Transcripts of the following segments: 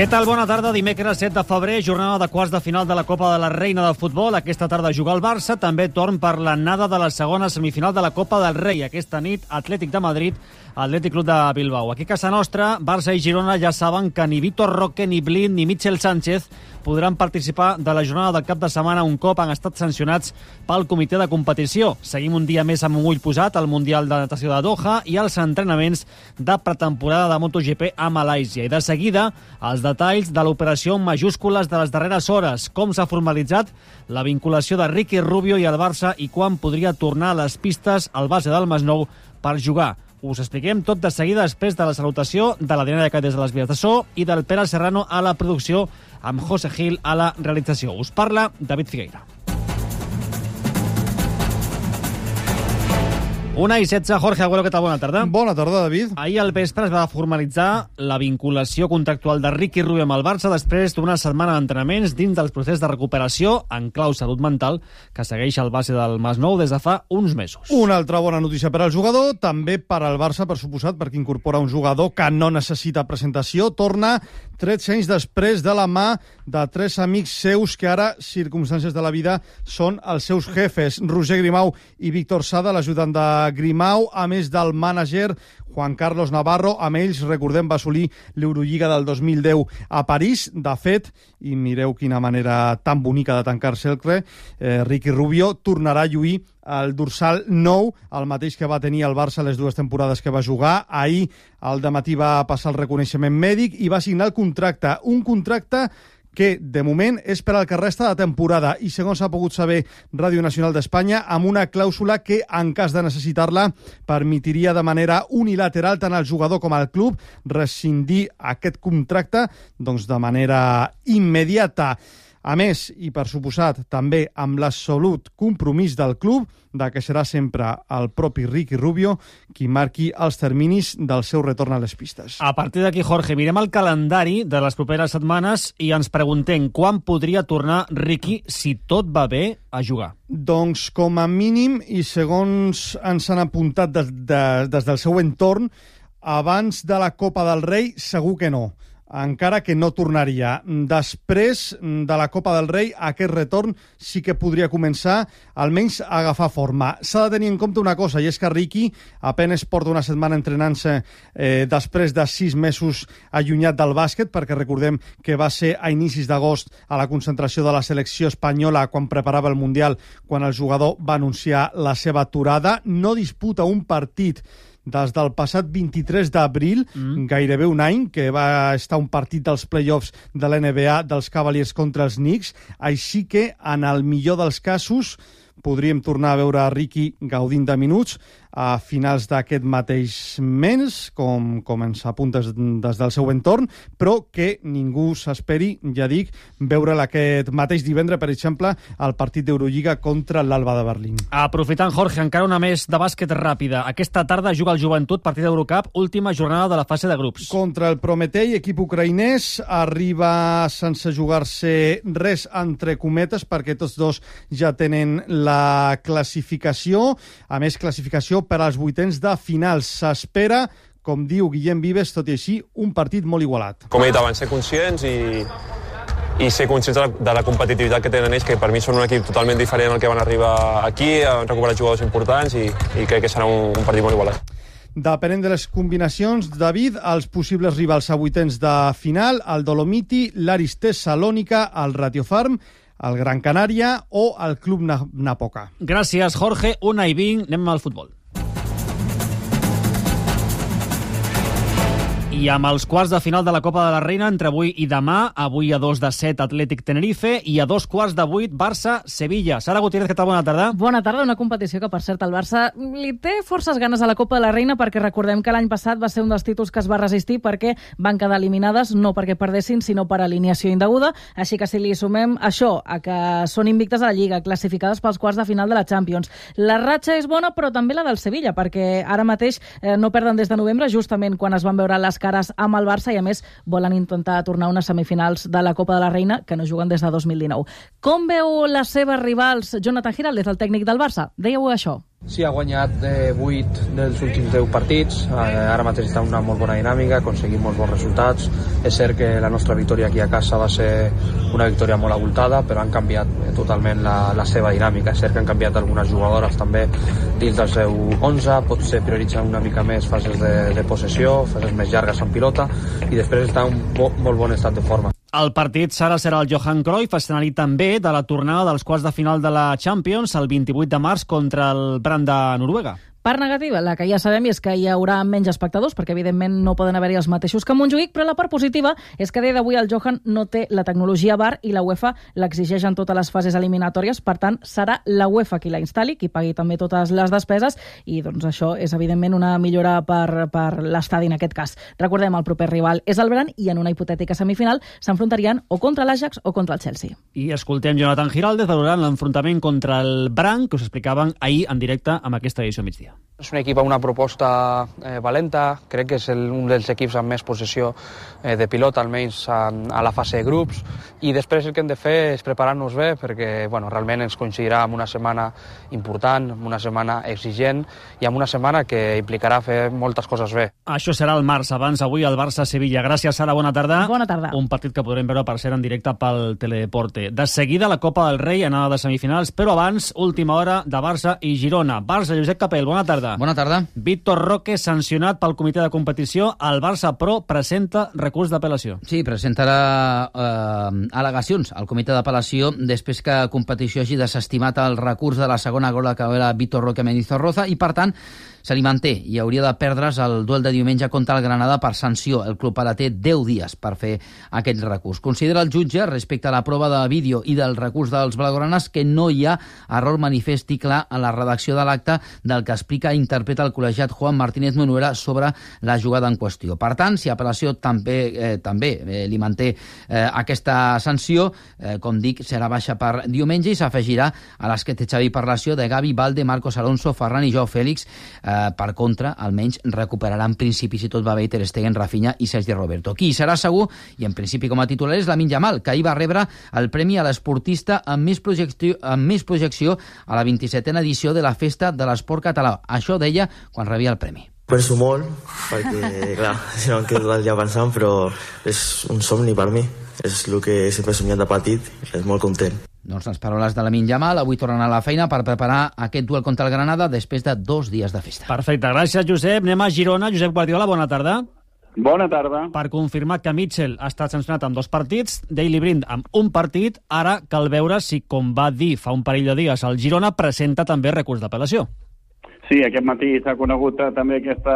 Què tal? Bona tarda. Dimecres 7 de febrer, jornada de quarts de final de la Copa de la Reina del Futbol. Aquesta tarda juga el Barça. També torn per l'anada de la segona semifinal de la Copa del Rei. Aquesta nit, Atlètic de Madrid, Atlètic Club de Bilbao. Aquí a casa nostra, Barça i Girona ja saben que ni Vitor Roque, ni Blind, ni Michel Sánchez podran participar de la jornada del cap de setmana un cop han estat sancionats pel comitè de competició. Seguim un dia més amb un ull posat al Mundial de Natació de Doha i els entrenaments de pretemporada de MotoGP a Malàisia. I de seguida, els detalls de l'operació en majúscules de les darreres hores, com s'ha formalitzat la vinculació de Ricky Rubio i el Barça i quan podria tornar a les pistes al base del Masnou per jugar. Us expliquem tot de seguida després de la salutació de la Diana de Cat des de les vies de so i del Pere Serrano a la producció amb José Gil a la realització. Us parla David Figueira. Una i 16, Jorge Agüero, què tal? Bona tarda. Bona tarda, David. Ahir al vespre es va formalitzar la vinculació contractual de Ricky Rubio amb el Barça després d'una setmana d'entrenaments dins del procés de recuperació en clau salut mental que segueix al base del Masnou des de fa uns mesos. Una altra bona notícia per al jugador, també per al Barça, per suposat, perquè incorpora un jugador que no necessita presentació. Torna 13 anys després de la mà de tres amics seus que ara, circumstàncies de la vida, són els seus jefes, Roger Grimau i Víctor Sada, l'ajudant de Grimau, a més del mànager Juan Carlos Navarro. Amb ells, recordem, va assolir l'Eurolliga del 2010 a París. De fet, i mireu quina manera tan bonica de tancar cercle, eh, Ricky Rubio tornarà a lluir el dorsal 9, el mateix que va tenir el Barça les dues temporades que va jugar. Ahir, al matí va passar el reconeixement mèdic i va signar el contracte. Un contracte que de moment és per al que resta de temporada i segons s'ha pogut saber Ràdio Nacional d'Espanya amb una clàusula que en cas de necessitar-la permetiria de manera unilateral tant al jugador com al club rescindir aquest contracte doncs de manera immediata. A més, i per suposat també amb l'absolut compromís del club de que serà sempre el propi Ricky Rubio qui marqui els terminis del seu retorn a les pistes. A partir d'aquí, Jorge, mirem el calendari de les properes setmanes i ens preguntem quan podria tornar Ricky, si tot va bé, a jugar. Doncs com a mínim, i segons ens han apuntat des, de, des del seu entorn, abans de la Copa del Rei segur que no encara que no tornaria. Després de la Copa del Rei, aquest retorn sí que podria començar almenys a agafar forma. S'ha de tenir en compte una cosa, i és que Ricky apenes porta una setmana entrenant-se eh, després de sis mesos allunyat del bàsquet, perquè recordem que va ser a inicis d'agost a la concentració de la selecció espanyola quan preparava el Mundial, quan el jugador va anunciar la seva aturada. No disputa un partit des del passat 23 d'abril, mm. gairebé un any, que va estar un partit dels play-offs de l'NBA dels Cavaliers contra els Knicks, així que, en el millor dels casos, podríem tornar a veure a Ricky gaudint de minuts a finals d'aquest mateix mes, com, com ens apuntes des del seu entorn, però que ningú s'esperi, ja dic, veure'l aquest mateix divendres, per exemple, al partit d'Eurolliga contra l'Alba de Berlín. Aprofitant, Jorge, encara una més de bàsquet ràpida. Aquesta tarda juga el Joventut, partit d'Eurocup, última jornada de la fase de grups. Contra el Prometei, equip ucraïnès, arriba sense jugar-se res entre cometes, perquè tots dos ja tenen la classificació, a més classificació per als vuitens de final. S'espera com diu Guillem Vives, tot i així, un partit molt igualat. Com he dit abans, ser conscients i, i ser conscients de la, de la competitivitat que tenen ells, que per mi són un equip totalment diferent al que van arribar aquí, han recuperat jugadors importants i, i crec que serà un, un partit molt igualat. Depenent de les combinacions, David, els possibles rivals a vuitens de final, el Dolomiti, l'Aris Salònica, el Ratiofarm, el Gran Canària o el Club Napoca. Gràcies, Jorge. Una i vint, anem al futbol. I amb els quarts de final de la Copa de la Reina entre avui i demà, avui a dos de set Atlètic Tenerife i a dos quarts de vuit Barça-Sevilla. Sara Gutiérrez, què tal? Bona tarda. Bona tarda, una competició que, per cert, el Barça li té forces ganes a la Copa de la Reina perquè recordem que l'any passat va ser un dels títols que es va resistir perquè van quedar eliminades no perquè perdessin, sinó per alineació indeguda. Així que si li sumem això, a que són invictes a la Lliga, classificades pels quarts de final de la Champions. La ratxa és bona, però també la del Sevilla, perquè ara mateix eh, no perden des de novembre, justament quan es van veure les cares amb el Barça i, a més, volen intentar tornar a unes semifinals de la Copa de la Reina que no juguen des de 2019. Com veu les seves rivals Jonathan Giral, des del tècnic del Barça? Dèieu això. Sí, ha guanyat eh, 8 dels últims 10 partits, eh, ara mateix està una molt bona dinàmica, aconseguim molts bons resultats. És cert que la nostra victòria aquí a casa va ser una victòria molt abultada, però han canviat eh, totalment la, la seva dinàmica. És cert que han canviat algunes jugadores també dins del seu 11, potser prioritzen una mica més fases de, de possessió, fases més llargues en pilota, i després està en un bo, molt bon estat de forma. El partit serà serà el Johan Cruyff, escenari també de la tornada dels quarts de final de la Champions el 28 de març contra el Brand de Noruega. Part negativa, la que ja sabem, és que hi haurà menys espectadors, perquè evidentment no poden haver-hi els mateixos que Montjuïc, però la part positiva és que dia d'avui el Johan no té la tecnologia VAR i la UEFA l'exigeix en totes les fases eliminatòries, per tant, serà la UEFA qui la instal·li, qui pagui també totes les despeses, i doncs això és evidentment una millora per, per l'estadi en aquest cas. Recordem, el proper rival és el Bran i en una hipotètica semifinal s'enfrontarien o contra l'Ajax o contra el Chelsea. I escoltem Jonathan Giraldez valorant l'enfrontament contra el Bran, que us explicaven ahir en directe amb aquesta edició migdia. 할게요. És un equip amb una proposta eh, valenta, crec que és el, un dels equips amb més possessió eh, de pilota, almenys a, a la fase de grups, i després el que hem de fer és preparar-nos bé, perquè bueno, realment ens coincidirà amb una setmana important, amb una setmana exigent, i amb una setmana que implicarà fer moltes coses bé. Això serà el març, abans avui el Barça-Sevilla. Gràcies, Sara, bona tarda. Bona tarda. Un partit que podrem veure, per ser en directe pel Teledeporte. De seguida la Copa del Rei, anada de semifinals, però abans, última hora de Barça i Girona. Barça, Josep Capell, bona tarda. Bona tarda. Víctor Roque, sancionat pel comitè de competició. El Barça Pro presenta recurs d'apel·lació. Sí, presentarà eh, al·legacions al comitè d'apel·lació després que competició hagi desestimat el recurs de la segona gola que era Víctor Roque Menizorroza i, per tant, se li manté i hauria de perdre's el duel de diumenge contra el Granada per sanció. El club ara té 10 dies per fer aquest recurs. Considera el jutge, respecte a la prova de vídeo i del recurs dels blaugranes, que no hi ha error manifest i clar en la redacció de l'acte del que explica i interpreta el col·legiat Juan Martínez Monuera sobre la jugada en qüestió. Per tant, si apel·lació també, eh, també eh, li manté eh, aquesta sanció, eh, com dic, serà baixa per diumenge i s'afegirà a les que té Xavi Parlació de Gavi, Valde, Marcos Alonso, Ferran i Joao Fèlix, eh, per contra, almenys recuperarà en principi, si tot va bé, Ter Stegen, Rafinha i Sergi Roberto. Qui serà segur, i en principi com a titular, és Lamin Jamal, que ahir va rebre el premi a l'esportista amb, més projecció, amb més projecció a la 27a edició de la Festa de l'Esport Català. Això deia quan rebia el premi. Penso molt, perquè, clar, si no em quedo tot el dia pensant, però és un somni per mi. És el que sempre he somiat de petit, és molt content. Doncs les paraules de la Jamal avui tornen a la feina per preparar aquest duel contra el Granada després de dos dies de festa. Perfecte, gràcies Josep. Anem a Girona. Josep Guardiola, bona tarda. Bona tarda. Per confirmar que Mitchell ha estat sancionat amb dos partits, Daily Blind amb un partit, ara cal veure si, com va dir fa un parell de dies, el Girona presenta també recurs d'apel·lació. Sí, aquest matí s'ha conegut eh, també aquesta,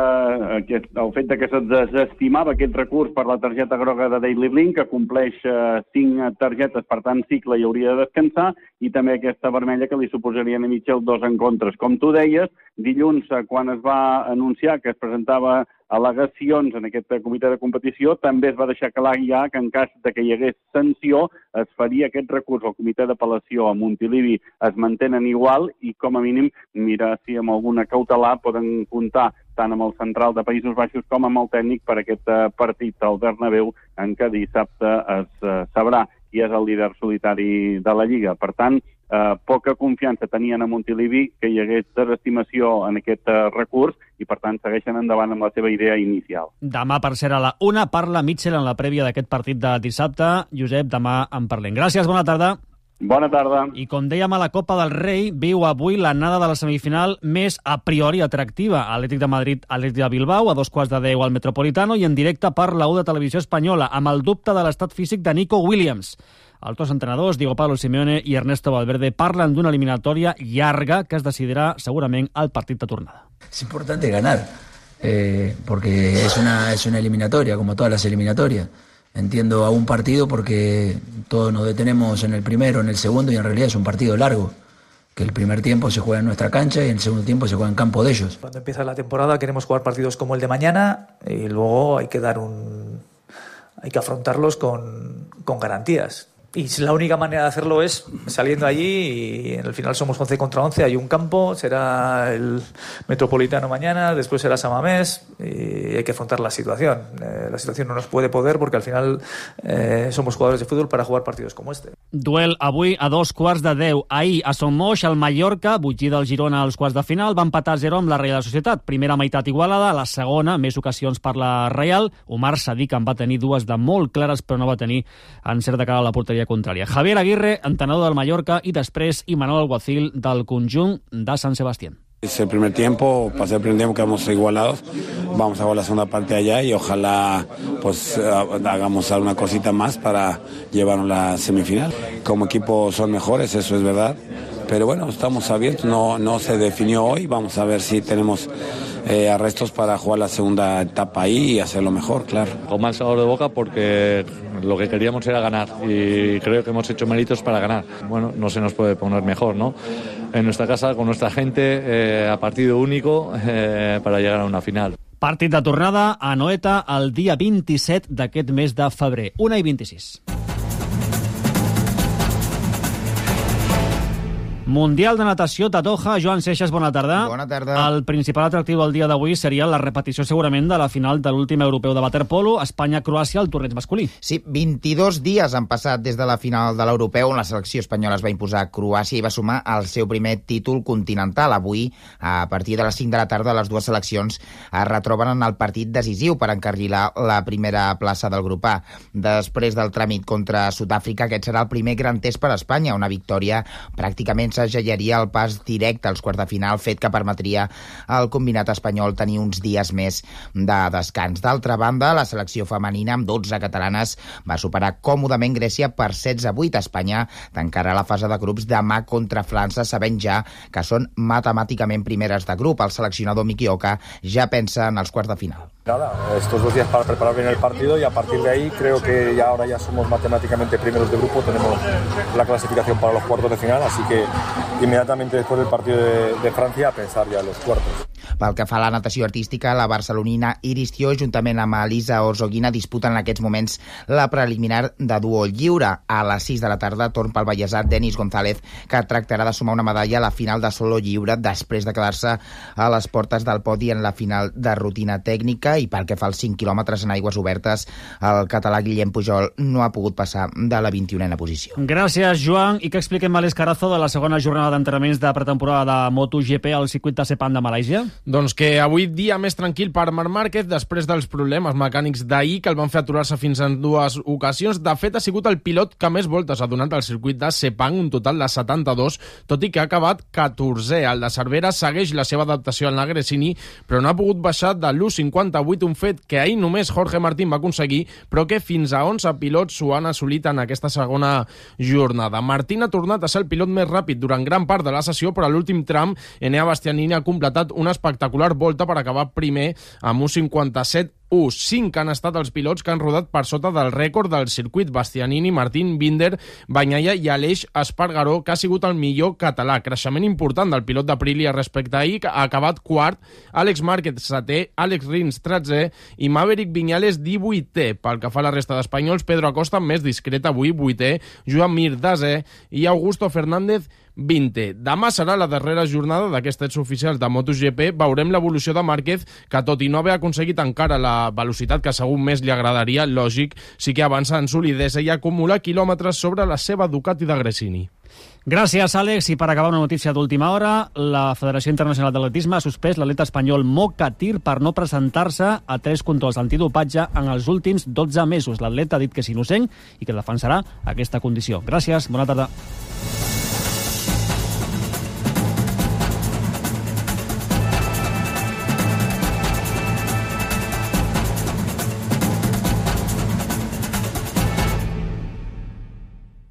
aquest, el fet que se desestimava aquest recurs per la targeta groga de Daily Blink, que compleix eh, cinc targetes, per tant, cicle i hauria de descansar, i també aquesta vermella que li suposarien a Mitchell dos encontres. Com tu deies, dilluns, eh, quan es va anunciar que es presentava al·legacions en aquest comitè de competició, també es va deixar clar ja que en cas de que hi hagués sanció es faria aquest recurs. Al comitè d'apel·lació a Montilivi es mantenen igual i com a mínim mirar si amb alguna cautelar poden comptar tant amb el central de Països Baixos com amb el tècnic per aquest eh, partit. Al Bernabéu en què dissabte es eh, sabrà qui és el líder solitari de la Lliga. Per tant, eh, poca confiança tenien a Montilivi que hi hagués desestimació en aquest eh, recurs i, per tant, segueixen endavant amb la seva idea inicial. Demà, per ser a la una, parla Mitchell en la prèvia d'aquest partit de dissabte. Josep, demà en parlem. Gràcies, bona tarda. Bona tarda. I com dèiem a la Copa del Rei, viu avui l'anada de la semifinal més a priori atractiva. Atlètic de Madrid, Atlètic de Bilbao, a dos quarts de deu al Metropolitano i en directe per la U de Televisió Espanyola, amb el dubte de l'estat físic de Nico Williams. Els dos entrenadors, Diego Pablo Simeone i Ernesto Valverde, parlen d'una eliminatòria llarga que es decidirà segurament al partit de tornada. Es importante ganar, eh, porque es una, es una eliminatoria, como todas las eliminatorias. Entiendo a un partido porque todos nos detenemos en el primero, en el segundo y en realidad es un partido largo. Que el primer tiempo se juega en nuestra cancha y el segundo tiempo se juega en campo de ellos. Cuando empieza la temporada queremos jugar partidos como el de mañana y luego hay que dar un. hay que afrontarlos con, con garantías. Y la única manera de hacerlo es saliendo allí y el final somos 11 contra 11, hay un campo, será el Metropolitano mañana, después será Samamés y hay que afrontar la situación. Eh, la situación no nos puede poder porque al final eh, somos jugadores de fútbol para jugar partidos como este. Duel avui a dos quarts de 10. Ahir a Son Moix, el Mallorca, butgí del Girona als quarts de final, va empatar 0 amb la Reial Societat. Primera meitat igualada, la segona, més ocasions per la Reial. Omar Sadik en va tenir dues de molt clares, però no va tenir encert de cara a la porteria contrària. Javier Aguirre, entrenador del Mallorca, i després Imanol Alguacil del conjunt de Sant Sebastián. Es el primer tiempo, pasé el primer tiempo quedamos igualados, vamos a jugar la segunda parte allá y ojalá pues hagamos alguna cosita más para llevarnos la semifinal. Como equipo son mejores, eso es verdad, pero bueno, estamos abiertos, no, no se definió hoy, vamos a ver si tenemos eh, arrestos para jugar la segunda etapa ahí y hacerlo mejor, claro. Con mal sabor de boca porque lo que queríamos era ganar y creo que hemos hecho méritos para ganar. Bueno, no se nos puede poner mejor, ¿no? En nuestra casa, con nuestra gente, eh, a partido único eh, para llegar a una final. Partit de tornada a Noeta el dia 27 d'aquest mes de febrer, 1 i 26. Mundial de natació de Doha. Joan Seixas, bona tarda. Bona tarda. El principal atractiu del dia d'avui seria la repetició segurament de la final de l'últim europeu de waterpolo, Espanya-Croàcia, al torneig masculí. Sí, 22 dies han passat des de la final de l'europeu on la selecció espanyola es va imposar a Croàcia i va sumar el seu primer títol continental. Avui, a partir de les 5 de la tarda, les dues seleccions es retroben en el partit decisiu per encarrilar la primera plaça del grup A. Després del tràmit contra Sud-àfrica, aquest serà el primer gran test per a Espanya, una victòria pràcticament segellaria el pas directe als quarts de final, fet que permetria al combinat espanyol tenir uns dies més de descans. D'altra banda, la selecció femenina amb 12 catalanes va superar còmodament Grècia per 16 a 8. Espanya tancarà la fase de grups demà contra França, sabent ja que són matemàticament primeres de grup. El seleccionador Miki Oka ja pensa en els quarts de final. Nada, estos dos días para preparar bien el partido y a partir de ahí creo que ya ahora ya somos matemáticamente primeros de grupo, tenemos la clasificación para los cuartos de final, así que inmediatamente después del partido de, de Francia a pensar ya en los cuartos. Pel que fa a la natació artística, la barcelonina Iris Tió, juntament amb Elisa Orzoguina, disputen en aquests moments la preliminar de duo lliure. A les 6 de la tarda torn pel ballesat Denis González, que tractarà de sumar una medalla a la final de solo lliure després de quedar-se a les portes del podi en la final de rutina tècnica i pel que fa als 5 quilòmetres en aigües obertes, el català Guillem Pujol no ha pogut passar de la 21a posició. Gràcies, Joan. I que expliquem a l'Escarazo de la segona jornada d'entrenaments de pretemporada de MotoGP al circuit de Sepang de Malàisia? Doncs que avui dia més tranquil per Marc Márquez després dels problemes mecànics d'ahir que el van fer aturar-se fins en dues ocasions. De fet, ha sigut el pilot que més voltes ha donat al circuit de Sepang, un total de 72, tot i que ha acabat 14è. El de Cervera segueix la seva adaptació al Nagresini, però no ha pogut baixar de l'1.58, un fet que ahir només Jorge Martín va aconseguir, però que fins a 11 pilots s'ho han assolit en aquesta segona jornada. Martín ha tornat a ser el pilot més ràpid durant gran part de la sessió, però a l'últim tram Enea Bastianini ha completat un espectacular volta per acabar primer amb un 57 1. 5 han estat els pilots que han rodat per sota del rècord del circuit Bastianini, Martín, Binder, Banyaia i Aleix Espargaró, que ha sigut el millor català. Creixement important del pilot d'Aprilia respecte a ahir, que ha acabat quart, Àlex Márquez setè, Àlex Rins 13è i Maverick Viñales 18è. Pel que fa a la resta d'espanyols, Pedro Acosta més discret avui 8è, Joan Mir 10è i Augusto Fernández 20. Demà serà la darrera jornada d'aquests tests oficials de MotoGP. Veurem l'evolució de Márquez, que tot i no haver aconseguit encara la velocitat que segur més li agradaria, lògic, sí que avança en solidesa i acumula quilòmetres sobre la seva Ducati de Gresini. Gràcies, Àlex. I per acabar una notícia d'última hora, la Federació Internacional d'Atletisme ha suspès l'atleta espanyol Mokatir per no presentar-se a tres controls d'antidopatge en els últims 12 mesos. L'atleta ha dit que és innocent i que defensarà aquesta condició. Gràcies, bona tarda.